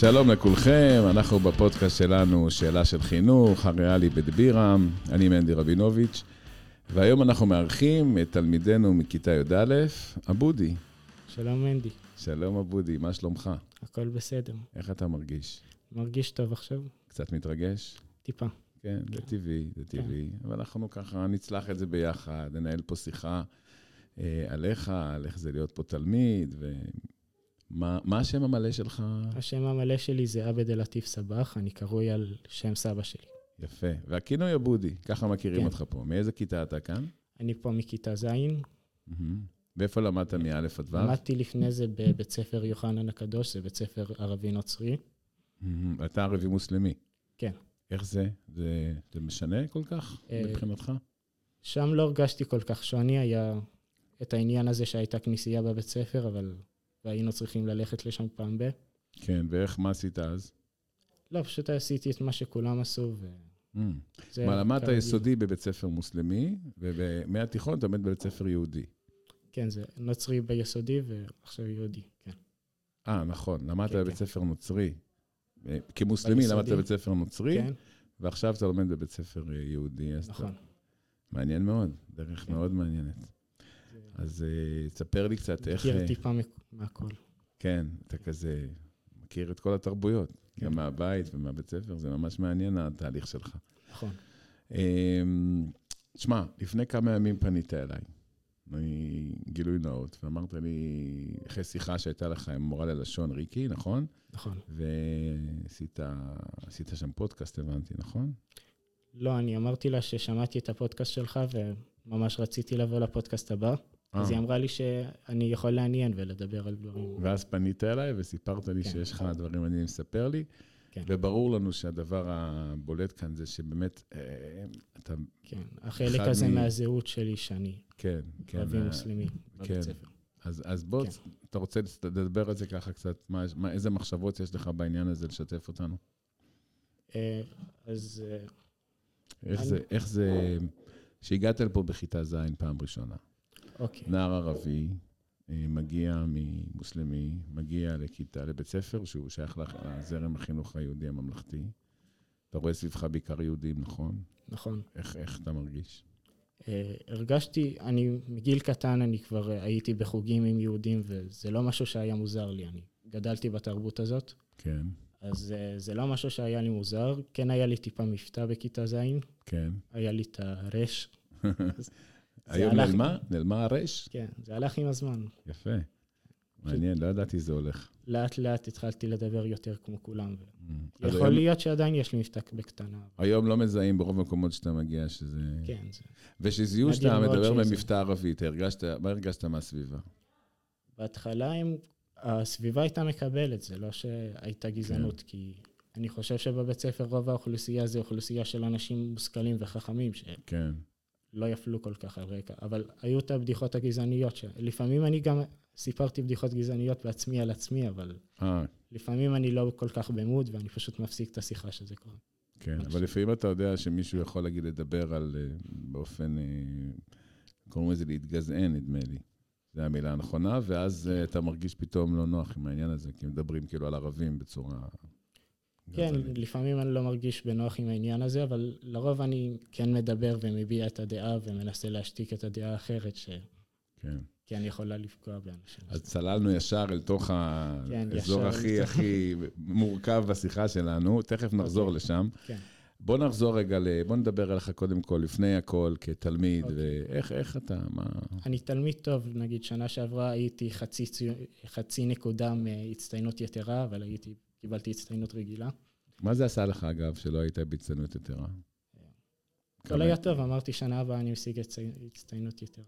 שלום לכולכם, אנחנו בפודקאסט שלנו, שאלה של חינוך, הריאלי בדבירם, אני מנדי רבינוביץ', והיום אנחנו מארחים את תלמידנו מכיתה י"א, אבודי. שלום מנדי, שלום אבודי, מה שלומך? הכל בסדר. איך אתה מרגיש? מרגיש טוב עכשיו? קצת מתרגש? טיפה. כן, זה טבעי, זה טבעי. אבל אנחנו ככה נצלח את זה ביחד, ננהל פה שיחה אה, עליך, על איך זה להיות פה תלמיד, ומה מה השם המלא שלך? השם המלא שלי זה עבד אל-עטיף סבח, אני קרוי על שם סבא שלי. יפה. והכינוי אבודי, ככה מכירים כן. אותך פה. מאיזה כיתה אתה כאן? אני פה מכיתה ז', מהמם. ואיפה למדת מא' עד ו'? למדתי לפני זה בבית ספר יוחנן הקדוש, זה בית ספר ערבי נוצרי. מהמם. אתה ערבי מוסלמי. כן. איך זה? זה, זה משנה כל כך אה, מבחינתך? שם לא הרגשתי כל כך שוני, היה את העניין הזה שהייתה כנסייה בבית ספר, אבל... והיינו צריכים ללכת לשם פעם ב... כן, ואיך, מה עשית אז? לא, פשוט עשיתי את מה שכולם עשו, מהמם. וזה... מה, למדת כרגיל. יסודי בבית ספר מוסלמי, ומהתיכון אתה לומד בבית ספר יהודי. כן, זה נוצרי ביסודי ועכשיו יהודי, כן. אה, נכון, למדת כן, בבית כן. ספר נוצרי. אה, כמוסלמי. למדת בבית ספר נוצרי, כן, ועכשיו אתה לומד בבית ספר אה, יהודי. אז אתה- נכון. מעניין מאוד, דרך כן. מאוד מעניינת. אז אה, תספר לי קצת איך... מכיר אה, טיפה מהכל. כן, אתה כזה מכיר את כל התרבויות, כן. גם מהבית ומהבית ספר, זה ממש מעניין התהליך שלך. נכון. אמ, תשמע, לפני כמה ימים פנית אליי, אני גילוי נאות, ואמרת לי, אחרי שיחה שהייתה לך עם מורה ללשון, ריקי, נכון? נכון. ועשית עשית שם פודקאסט, הבנתי, נכון? לא, אני אמרתי לה ששמעתי את הפודקאסט שלך וממש רציתי לבוא לפודקאסט הבא. אז היא אה, אמרה לי שאני יכול לעניין ולדבר על דברים. ואז פנית אליי וסיפרת לי כן. שיש לך דברים מעניינים לספר לי, כן. וברור לנו שהדבר הבולט כאן זה שבאמת, אה, אתה, כן, החלק הזה מ- מהזהות שלי שאני כן, כן. ערבי אה, מוסלמי כן. בבית ספר. אז, אז בוא, כן. אתה רוצה לדבר על זה ככה קצת, מה, מה, איזה מחשבות יש לך בעניין הזה לשתף אותנו? אה, אז אה, איך אני- זה, איך זה, שהגעת לפה בכיתה ז' פעם ראשונה, אוקיי. נער ערבי, אה, מגיע ממוסלמי, מגיע לכיתה, לבית ספר שהוא שייך לזרם החינוך היהודי הממלכתי. אתה רואה סביבך בעיקר יהודים, נכון? נכון. איך, איך אתה מרגיש? אה, הרגשתי, אני מגיל קטן, אני כבר אה, הייתי בחוגים עם יהודים, וזה לא משהו שהיה מוזר לי. אני גדלתי בתרבות הזאת, כן, אז זה לא משהו שהיה לי מוזר. כן היה לי טיפה מבטא בכיתה ז', כן. היה לי את הרש. היום הלך- נעלמה? נעלמה הרש? כן, זה הלך עם הזמן. יפה. מעניין, לא ידעתי זה הולך. לאט לאט התחלתי לדבר יותר כמו כולם. Mm. יכול היום- להיות שעדיין יש לי מבטא בקטנה. היום לא מזהים ברוב המקומות שאתה מגיע שזה... כן, זה... ושזיהו שאתה מדבר שזה- במבטא ערבית, הרגשת, מה הרגשת מהסביבה? בהתחלה הם, הסביבה הייתה מקבלת, זה לא שהייתה גזענות, כן. כי אני חושב שבבית ספר רוב האוכלוסייה זה אוכלוסייה של אנשים מושכלים וחכמים, כן, יפלו כל כך על רקע. אבל היו את הבדיחות הגזעניות, שלפעמים אני גם סיפרתי בדיחות גזעניות בעצמי על עצמי, אבל אה, לפעמים אני לא כל כך במוד, ואני פשוט מפסיק את השיחה שזה קורה. כן. אבל לפעמים אתה יודע שמישהו יכול להגיד, לדבר על, אה, באופן, אה, קוראים לזה להתגזען, נדמה לי. זו המילה הנכונה, ואז אתה מרגיש פתאום לא נוח עם העניין הזה, כי מדברים כאילו על ערבים בצורה... כן, גזענית. לפעמים אני לא מרגיש בנוח עם העניין הזה, אבל לרוב אני כן מדבר ומביע את הדעה ומנסה להשתיק את הדעה האחרת, ש... כן. כי אני יכולה לפגוע באנשים. אז צללנו ישר אל תוך כן, האזור ישר הכי הכי מורכב בשיחה שלנו, תכף נחזור אוקיי. לשם. כן. בוא נחזור רגע, ל- בוא נדבר עליך קודם כל, לפני הכל, כתלמיד, אוקיי. ואיך איך אתה, מה... אני תלמיד טוב, נגיד שנה שעברה הייתי חצי, חצי נקודה מהצטיינות יתרה, אבל הייתי, קיבלתי הצטיינות רגילה. מה זה עשה לך, אגב, שלא היית בהצטיינות יתרה? הכל כמה- היה טוב, אמרתי שנה הבאה אני משיג הצטיינות יתרה.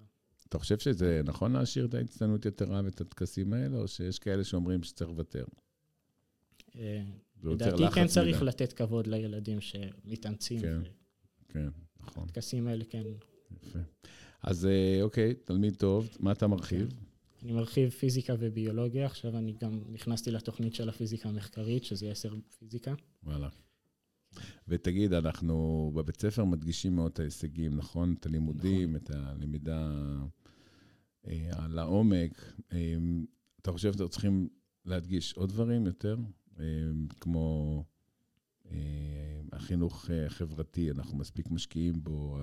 אתה חושב שזה נכון להשאיר את ההצטיינות יתרה ואת הטקסים האלה, או שיש כאלה שאומרים שצריך לוותר? אה, לדעתי כן צריך. לתת כבוד לילדים שמתאמצים. כן. כן, נכון, הטקסים האלה, כן. יפה. אז אה, אוקיי, תלמיד טוב, מה אתה מרחיב? אני מרחיב פיזיקה וביולוגיה, עכשיו אני גם נכנסתי לתוכנית של הפיזיקה המחקרית, שזה עשר פיזיקה. וואלה. ותגיד, אנחנו בבית ספר מדגישים מאוד את ההישגים, נכון? את הלימודים, את הלמידה אה, לעומק. אה, אתה חושב שאתם צריכים להדגיש עוד דברים יותר כמו החינוך החברתי, אנחנו מספיק משקיעים בו,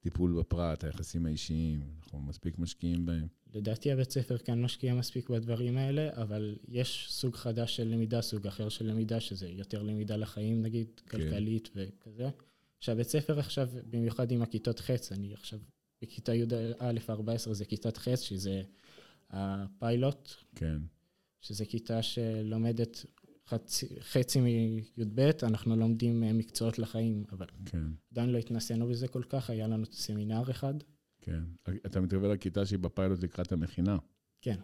הטיפול בפרט, היחסים האישיים, אנחנו מספיק משקיעים בהם. לדעתי הבית ספר כן משקיע מספיק בדברים האלה, אבל יש סוג חדש של למידה, סוג אחר של למידה, שזה יותר למידה לחיים נגיד, כן. כלכלית וכזה. שהבית ספר עכשיו, במיוחד עם הכיתות חץ, אני עכשיו בכיתה י"א 14 זה כיתת חץ, שזה הפיילוט. כן. שזה כיתה שלומדת חצי, חצי מי"ב, אנחנו לומדים מקצועות לחיים, אבל כן. עדיין לא התנסינו בזה כל כך, היה לנו סמינר אחד. כן. אתה מתכוון לכיתה שהיא בפיילוט לקראת המכינה. כן.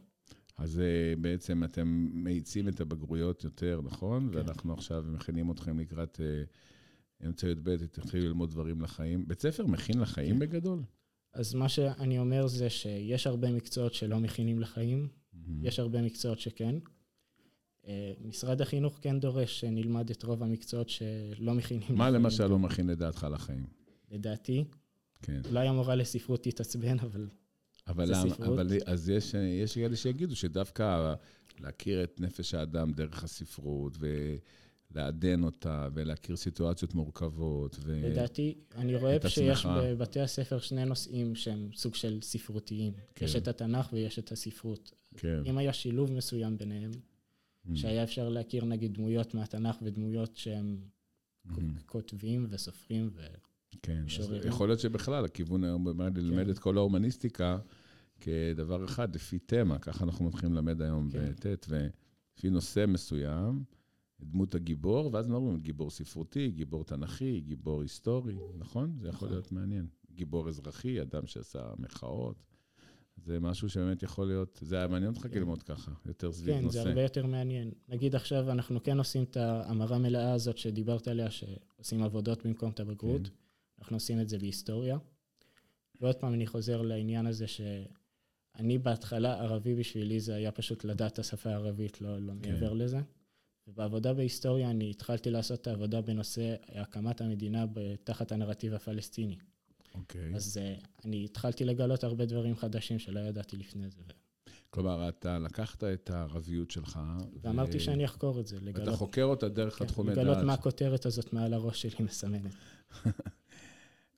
אז אה, בעצם אתם מאיצים את הבגרויות יותר, נכון? כן. ואנחנו עכשיו מכינים אתכם לקראת uh, אמצע י"ב, תתחילו ללמוד דברים לחיים. בית ספר מכין לחיים כן. בגדול? אז מה שאני אומר זה שיש הרבה מקצועות שלא מכינים לחיים, mm-hmm. יש הרבה מקצועות שכן. משרד החינוך כן דורש שנלמד את רוב המקצועות שלא מכינים. מה למשל לא מכין לדעתך לחיים? לדעתי, כן. אולי המורה לספרות תתעצבן, אבל אבל למה? אבל אז יש, יש כאלה שיגידו שדווקא להכיר את נפש האדם דרך הספרות, ולעדן אותה, ולהכיר סיטואציות מורכבות, ו... לדעתי, אני רואה שיש בבתי הספר שני נושאים שהם סוג של ספרותיים. כן. יש את התנ"ך ויש את הספרות. כן. אם היה שילוב מסוים ביניהם. שהיה אפשר להכיר נגיד דמויות מהתנ"ך ודמויות שהם mm. כותבים וסופרים ו... כן, יכול להיות שבכלל הכיוון היום באמת כן. ללמד את כל ההומניסטיקה כדבר אחד, לפי תמה, ככה אנחנו מתחילים ללמד היום כן. בט', ולפי נושא מסוים, דמות הגיבור, ואז אומרים גיבור ספרותי, גיבור תנכי, גיבור היסטורי, נכון? זה יכול נכון. להיות מעניין. גיבור אזרחי, אדם שעשה מחאות. זה משהו שבאמת יכול להיות, זה היה מעניין אותך כן. ללמוד ככה, יותר סביב כן, נושא. כן, זה הרבה יותר מעניין. נגיד עכשיו אנחנו כן עושים את ההמרה מלאה הזאת שדיברת עליה, שעושים עבודות במקום את הבגרות. כן. אנחנו עושים את זה בהיסטוריה. ועוד פעם אני חוזר לעניין הזה שאני בהתחלה, ערבי בשבילי זה היה פשוט לדעת את השפה הערבית, לא, לא כן. מעבר לזה. ובעבודה בהיסטוריה אני התחלתי לעשות את העבודה בנושא הקמת המדינה תחת הנרטיב הפלסטיני. אוקיי. אז uh, אני התחלתי לגלות הרבה דברים חדשים שלא ידעתי לפני זה. כלומר, אתה לקחת את הערביות שלך... ואמרתי ו... שאני אחקור את זה, לגלות... אתה חוקר אותה דרך כן, התחומי דעת. לגלות מה הכותרת הזאת מעל הראש שלי מסמנת.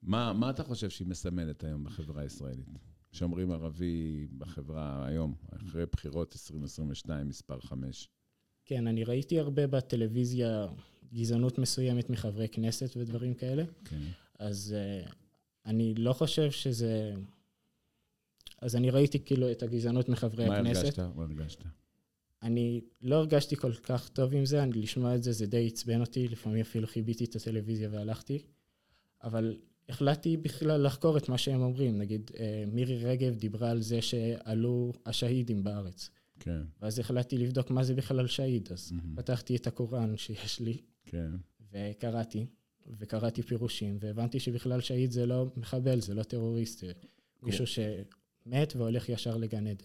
מה, מה אתה חושב שהיא מסמנת היום בחברה הישראלית? שאומרים ערבי בחברה היום, אחרי בחירות 2022, מספר 5. כן, אני ראיתי הרבה בטלוויזיה גזענות מסוימת מחברי כנסת ודברים כאלה. כן. אז uh, אני לא חושב שזה... אז אני ראיתי כאילו את הגזענות מחברי מה הכנסת. הרגשת? מה הרגשת? אני לא הרגשתי כל כך טוב עם זה, אני לשמוע את זה, זה די עצבן אותי, לפעמים אפילו חיביתי את הטלוויזיה והלכתי. אבל החלטתי בכלל לחקור את מה שהם אומרים. נגיד, אה, מירי רגב דיברה על זה שעלו השהידים בארץ. כן. ואז החלטתי לבדוק מה זה בכלל שהיד. אז mm-hmm. פתחתי את הקוראן שיש לי, כן. וקראתי, וקראתי פירושים, והבנתי שבכלל שהיד זה לא מחבל, זה לא טרוריסט, זה מישהו שמת והולך ישר לגן עדן.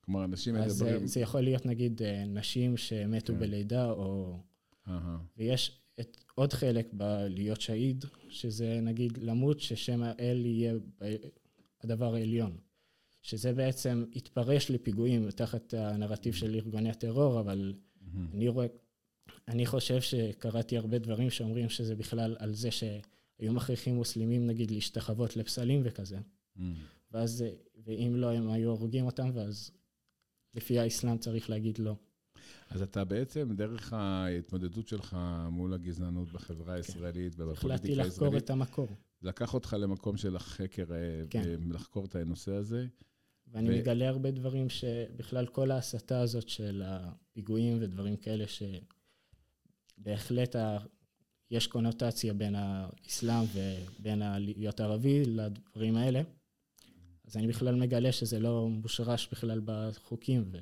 כלומר, אנשים מדברים... אז זה, זה יכול להיות נגיד אה, נשים שמתו כן. בלידה, או... Uh-huh. ויש את עוד חלק בלהיות שהיד, שזה נגיד למות ששם האל יהיה הדבר העליון. שזה בעצם התפרש לפיגועים תחת הנרטיב של ארגוני הטרור, אבל mm-hmm. אני רואה, אני חושב שקראתי הרבה דברים שאומרים שזה בכלל על זה שהיו מכריחים מוסלמים נגיד להשתחוות לפסלים וכזה. Mm-hmm. ואז, ואם לא, הם היו הורגים אותם, ואז לפי האסלאם צריך להגיד לא. אז אתה בעצם, דרך ההתמודדות שלך מול הגזענות בחברה כן. הישראלית ובפוליטיקה הישראלית... החלטתי לחקור את המקור. לקח אותך למקום של החקר, אה, כן. לחקור את הנושא הזה. ואני ו... מגלה הרבה דברים שבכלל כל ההסתה הזאת של הפיגועים ודברים כאלה, שבהחלט ה... יש קונוטציה בין האסלאם ובין להיות ערבי לדברים האלה. אז אני בכלל מגלה שזה לא מושרש בכלל בחוקים,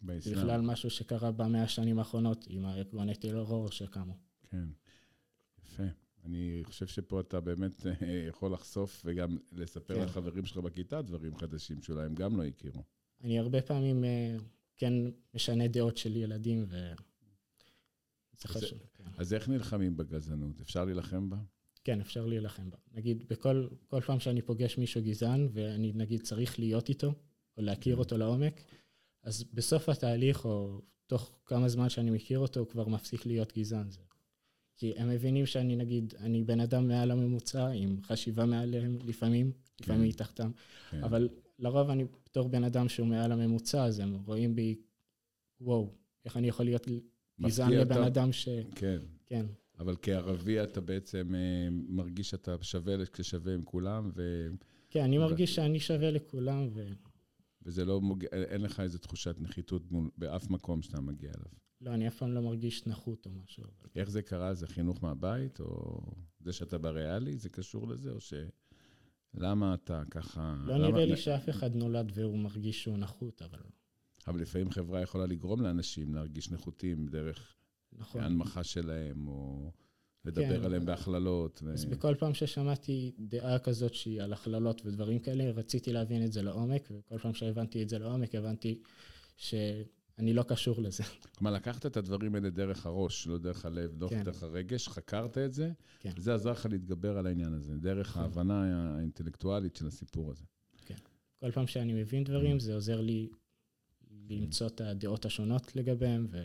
באסלאם. בכלל משהו שקרה במאה השנים האחרונות עם הארגוני טרור שקמו. כן, יפה. אני חושב שפה אתה באמת אה, יכול לחשוף וגם לספר כן. לחברים שלך בכיתה דברים חדשים שאולי הם גם לא הכירו. אני הרבה פעמים אה, כן משנה דעות של ילדים, ו... אז איך נלחמים בגזענות? אפשר להילחם בה? כן, אפשר להילחם בה. נגיד, בכל כל פעם שאני פוגש מישהו גזען, ואני נגיד צריך להיות איתו, או להכיר כן. אותו לעומק, אז בסוף התהליך, או תוך כמה זמן שאני מכיר אותו, הוא כבר מפסיק להיות גזען. זה. כי הם מבינים שאני, נגיד, אני בן אדם מעל הממוצע, עם חשיבה מעליהם לפעמים, לפעמים כן. מתחתם, כן. אבל לרוב אני בתור בן אדם שהוא מעל הממוצע, אז הם רואים בי, וואו, איך אני יכול להיות גזען לבן. אדם ש... כן. כן, אבל כערבי אתה בעצם אה, מרגיש שאתה שווה כשווה עם כולם, ו... כן, אני מרגיש שאני שווה לכולם, ו... וזה לא מוג... אין לך איזו תחושת נחיתות מול... באף מקום שאתה מגיע אליו. לא, אני אף פעם לא מרגיש נחות או משהו. אבל... איך זה קרה? זה חינוך מהבית, או זה שאתה בריאלי, זה קשור לזה, או ש... למה אתה ככה... לא למה... נראה לי שאף אחד נולד והוא מרגיש שהוא נחות, אבל אבל לפעמים חברה יכולה לגרום לאנשים להרגיש נחותים דרך נכון. ההנמכה שלהם, או לדבר כן. עליהם בהכללות. ו... אז בכל פעם ששמעתי דעה כזאת שהיא על הכללות ודברים כאלה, רציתי להבין את זה לעומק, וכל פעם שהבנתי את זה לעומק, הבנתי שאני לא קשור לזה. כלומר, לקחת את הדברים האלה דרך הראש, לא דרך הלב, לא כן. דרך הרגש, חקרת את זה, כן. וזה עזר לך להתגבר על העניין הזה, דרך נכון. ההבנה האינטלקטואלית של הסיפור הזה. כל פעם שאני מבין דברים, זה עוזר לי למצוא את הדעות השונות לגביהם, ו...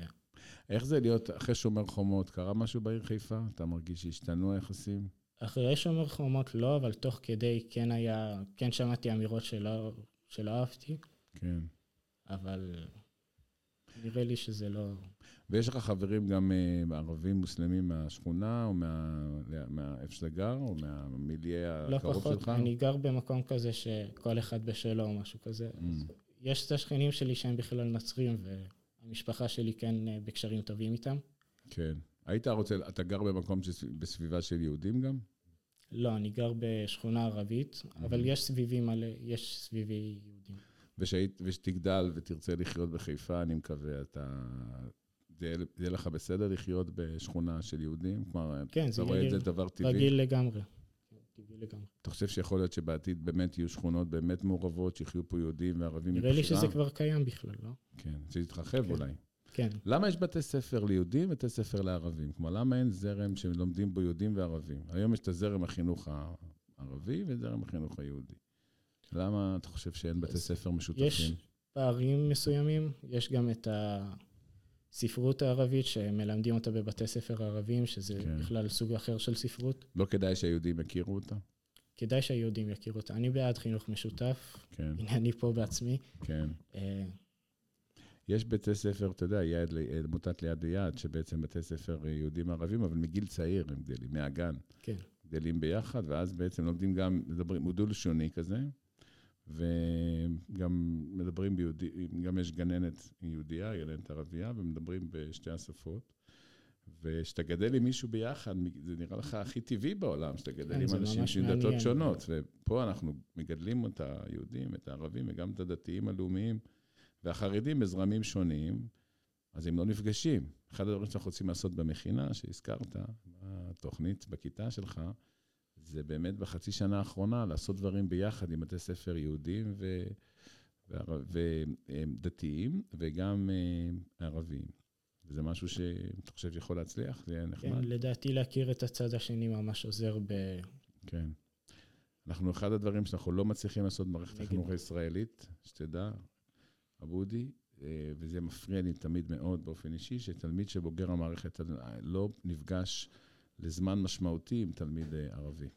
איך זה להיות אחרי שומר חומות? קרה משהו בעיר חיפה? אתה מרגיש שהשתנו היחסים? אחרי שומר חומות לא, אבל תוך כדי כן היה, כן שמעתי אמירות שלא, שלא אהבתי, כן. אבל נראה לי שזה לא... ויש לך חברים גם אה, ערבים מוסלמים מהשכונה, או מהאיפה שאתה גר, או מהמיליה לא הקרוב פחות, שלך? אני גר במקום כזה שכל אחד בשלו או משהו כזה. Mm. אז יש את השכנים שלי שהם בכלל נוצרים, והמשפחה שלי כן אה, בקשרים טובים איתם. כן. היית רוצה, אתה גר במקום בסביבה של יהודים גם? לא, אני גר בשכונה ערבית, אבל יש סביבי מלא, יש סביבי יהודים. ושהיית- ושתגדל ותרצה לחיות בחיפה, אני מקווה, אתה... זה יהיה- זה לך בסדר לחיות בשכונה של יהודים? כלומר, כן, זה אתה רואה את זה דבר טבעי? רגיל לגמרי. לגמרי. אתה חושב שיכול להיות שבעתיד באמת יהיו שכונות באמת מעורבות, שיחיו פה יהודים וערבים נראה לי מבחירה? שזה כבר קיים בכלל, לא? כן, שיתרחב כן. אולי. כן. למה יש בתי ספר ליהודים ובתי ספר לערבים? כלומר, למה אין זרם שלומדים בו יהודים וערבים? היום יש את הזרם החינוך הערבי וזרם החינוך היהודי. למה אתה חושב שאין בתי ספר משותפים? יש פערים מסוימים, יש גם את הספרות הערבית שמלמדים אותה בבתי ספר ערבים, שזה כן. בכלל סוג אחר של ספרות. לא כדאי שהיהודים יכירו אותה? כדאי שהיהודים יכירו אותה. אני בעד חינוך משותף, כן, הנה אני פה בעצמי. כן. אה, יש בתי ספר, אתה יודע, יד, ל- עמותת ליד ליד, שבעצם בתי ספר אה, יהודים ערבים, אבל מגיל צעיר הם גדלים, מהגן. כן. גדלים ביחד, ואז בעצם לומדים גם, מדברים, הוא דו-לשוני כזה, וגם מדברים ביהודי, גם יש גננת יהודייה, גננת ערבייה, ומדברים בשתי השפות. וכשאתה גדל עם מישהו ביחד, זה נראה לך הכי טבעי בעולם, שאתה גדל כן, עם אנשים עם דתות. שונות. ופה אנחנו מגדלים את היהודים, את הערבים, וגם את הדתיים הלאומיים, והחרדים בזרמים שונים, אז הם לא נפגשים. אחד הדברים שאנחנו רוצים לעשות במכינה, שהזכרת, בתוכנית, בכיתה שלך, זה באמת בחצי שנה האחרונה לעשות דברים ביחד עם בתי ספר יהודים ו... ודתיים וגם אה, ערבים. וזה משהו שאתה חושב שיכול להצליח? זה יהיה כן, נחמד. לדעתי להכיר את הצד השני ממש עוזר ב... כן. אנחנו, אחד הדברים שאנחנו לא מצליחים לעשות במערכת. החינוך הישראלית, שתדע, אבודי, אה, וזה מפריע לי תמיד מאוד באופן אישי, שתלמיד שבוגר המערכת לא נפגש לזמן משמעותי עם תלמיד אה, ערבי.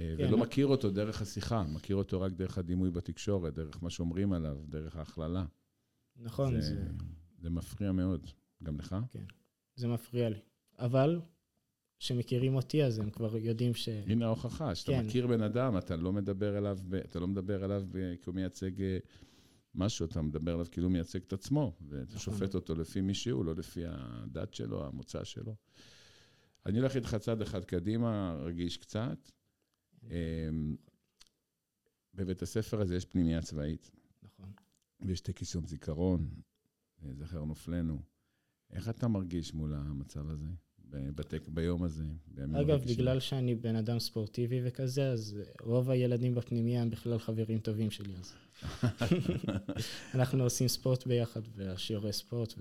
אה, כן. ולא מכיר אותו דרך השיחה, מכיר אותו רק דרך הדימוי בתקשורת, דרך מה שאומרים עליו, דרך ההכללה. נכון, זה, זה, זה מפריע מאוד. גם לך? זה מפריע לי. אבל כשמכירים אותי, אז הם כבר יודעים ש... הנה ההוכחה, שאתה כן. מכיר בן אדם, אתה לא מדבר אליו, ב- אתה לא מדבר אליו ב- כי הוא מייצג אה, משהו, אתה מדבר אליו כאילו הוא מייצג את עצמו, ואתה נכון. שופט אותו לפי מי שהוא, לא לפי הדת שלו, המוצא שלו. אני הולך איתך צעד אחד קדימה, רגיש קצת. אמ, בבית הספר הזה יש פנימייה צבאית, נכון. ויש טקס יום זיכרון, אה, זכר נופלנו. איך אתה מרגיש מול המצב הזה, בטק, ביום הזה? אגב? בגלל שאני בן אדם ספורטיבי וכזה, אז רוב הילדים בפנימייה הם בכלל חברים טובים שלי, אז... אנחנו עושים ספורט ביחד, והשיעורי ספורט,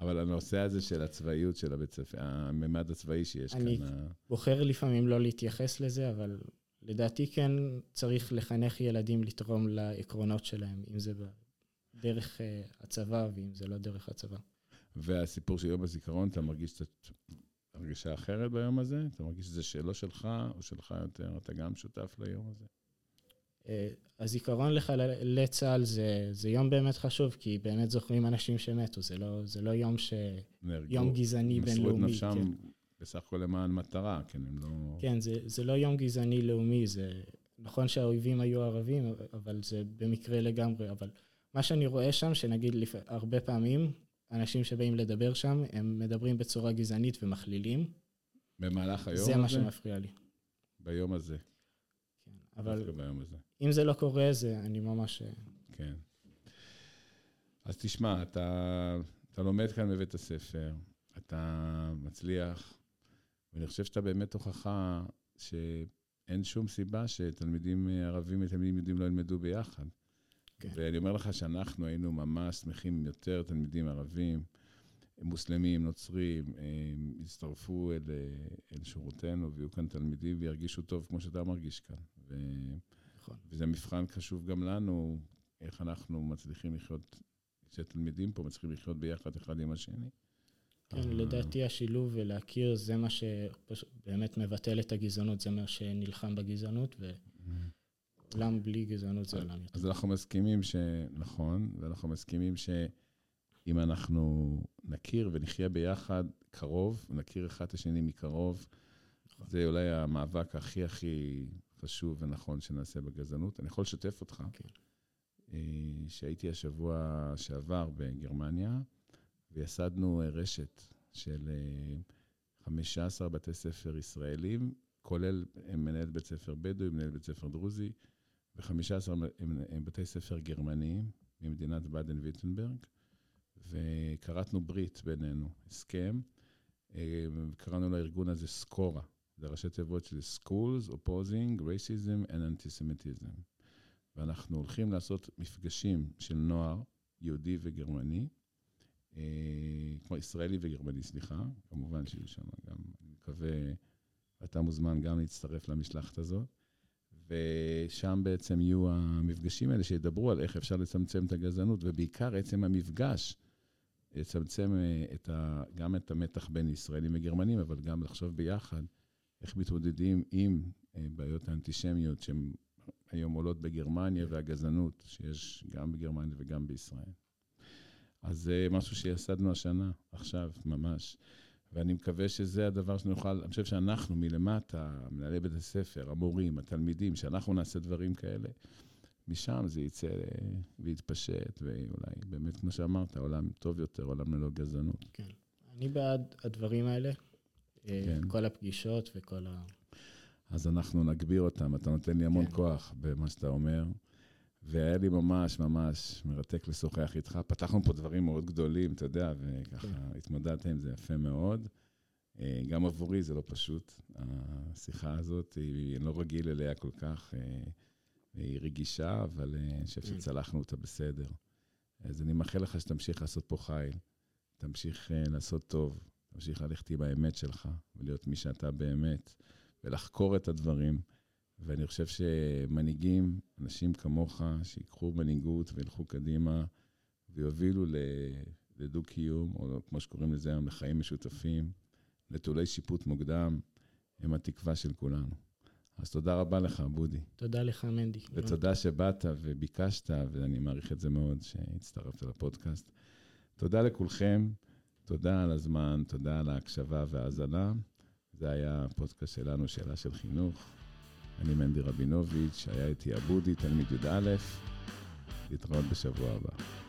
אבל הנושא הזה של הצבאיות של הבית ספר, הממד הצבאי שיש אני- כאן, ה- ובוחר לפעמים לא להתייחס לזה, אבל לדעתי כן צריך לחנך ילדים לתרום לעקרונות שלהם, אם זה דרך אה, הצבא ואם זה לא דרך הצבא. והסיפור של יום הזיכרון, אתה מרגיש קצת הרגשה אחרת ביום הזה? אתה מרגיש שזה שלא שלך או שלך יותר? אתה גם שותף ליום הזה? אה, הזיכרון לחללי צה"ל זה, זה יום באמת חשוב, כי באמת זוכרים אנשים שמתו, זה לא, זה לא יום, ש... נהרגו, יום גזעני בינלאומי. מסרו את נפשם כן. בסך הכל למען מטרה, כן, הם לא... כן, זה, זה לא יום גזעני לאומי, זה נכון שהאויבים היו ערבים, אבל זה במקרה לגמרי, אבל מה שאני רואה שם, שנגיד לפ... הרבה פעמים, אנשים שבאים לדבר שם, הם מדברים בצורה גזענית ומכלילים. במהלך היום זה הזה? זה מה שמפריע לי. ביום הזה. כן, אבל ביום הזה. אם זה לא קורה, זה אני ממש... אה, כן. אז תשמע, אתה, אתה לומד כאן בבית הספר, אתה מצליח, ואני חושב שאתה באמת הוכחה שאין שום סיבה שתלמידים ערבים ותלמידים יהודים לא ילמדו ביחד. כן. ואני אומר לך שאנחנו היינו ממש שמחים יותר תלמידים ערבים, מוסלמים, נוצרים, הם הצטרפו אל, אל שורותינו ויהיו כאן תלמידים וירגישו טוב כמו שאתה מרגיש כאן. ו... נכון. וזה מבחן חשוב גם לנו, איך אנחנו מצליחים לחיות, כשתלמידים פה מצליחים לחיות ביחד אחד עם השני. כן, לדעתי השילוב ולהכיר זה מה שבאמת מבטל את הגזענות, זה מה שנלחם בגזענות, ועולם בלי גזענות זה עולם יותר. אז אנחנו מסכימים שנכון, ואנחנו מסכימים שאם אנחנו נכיר ונחיה ביחד קרוב, נכיר אחד את השני מקרוב, נכון. זה אולי המאבק הכי הכי חשוב ונכון שנעשה בגזענות. אני יכול לשתף אותך, כן. אה, שהייתי השבוע שעבר בגרמניה, וייסדנו אה, רשת של 15 אה, בתי ספר ישראלים, כולל מנהל בית ספר בדואי, מנהל בית ספר דרוזי, ו-15 הם בתי ספר גרמניים ממדינת באדן ויטנברג, וכרתנו ברית בינינו, הסכם, קראנו לארגון הזה סקורה. זה ראשי תיבות של Schools Opposing Racism and Antisemitism. ואנחנו הולכים לעשות מפגשים של נוער יהודי וגרמני, אה, כמו ישראלי וגרמני, סליחה, כמובן שיהיו שם גם, אני מקווה, אתה מוזמן גם להצטרף למשלחת הזאת. ושם בעצם יהיו המפגשים האלה שידברו על איך אפשר לצמצם את הגזענות, ובעיקר עצם המפגש יצמצם אה, את ה, גם את המתח בין ישראלים וגרמנים, אבל גם לחשוב ביחד איך מתמודדים עם אה, בעיות האנטישמיות שהן היום עולות בגרמניה והגזענות שיש גם בגרמניה וגם בישראל. אז זה משהו שיסדנו השנה, עכשיו, ממש. ואני מקווה שזה הדבר שנוכל, אני חושב שאנחנו מלמטה, מנהלי בית הספר, המורים, התלמידים, שאנחנו נעשה דברים כאלה, משם זה יצא אה, ויתפשט, ואולי באמת, כמו שאמרת, עולם טוב יותר, עולם ללא גזענות. כן. אני בעד הדברים האלה. כן. כל הפגישות וכל ה... אז אנחנו נגביר אותם, אתה נותן לי המון כן. כוח במה שאתה אומר. והיה לי ממש ממש מרתק לשוחח איתך. פתחנו פה דברים מאוד גדולים, אתה יודע, וככה כן. התמודדת עם זה יפה מאוד. אה, גם עבורי זה לא פשוט, השיחה הזאת, היא, אני לא רגיל אליה כל כך, אה, היא רגישה, אבל אה, אני חושב כן. שצלחנו אותה בסדר. אז אני מאחל לך שתמשיך לעשות פה חיל, תמשיך לעשות טוב, תמשיך ללכת עם האמת שלך, ולהיות מי שאתה באמת, ולחקור את הדברים. ואני חושב שמנהיגים, אנשים כמוך, שיקחו מנהיגות וילכו קדימה, ויובילו לדו-קיום, או כמו שקוראים לזה היום, לחיים משותפים, נטולי שיפוט מוקדם, הם התקווה של כולנו. אז תודה רבה לך, בודי. תודה לך, מנדי. ותודה שבאת וביקשת, ואני מעריך את זה מאוד שהצטרפת לפודקאסט. תודה לכולכם. תודה על הזמן, תודה על ההקשבה וההאזנה. זה היה הפודקאסט שלנו, שאלה של חינוך. אני מנדי רבינוביץ', היה איתי אבודי, תלמיד י"א. להתראות בשבוע הבא.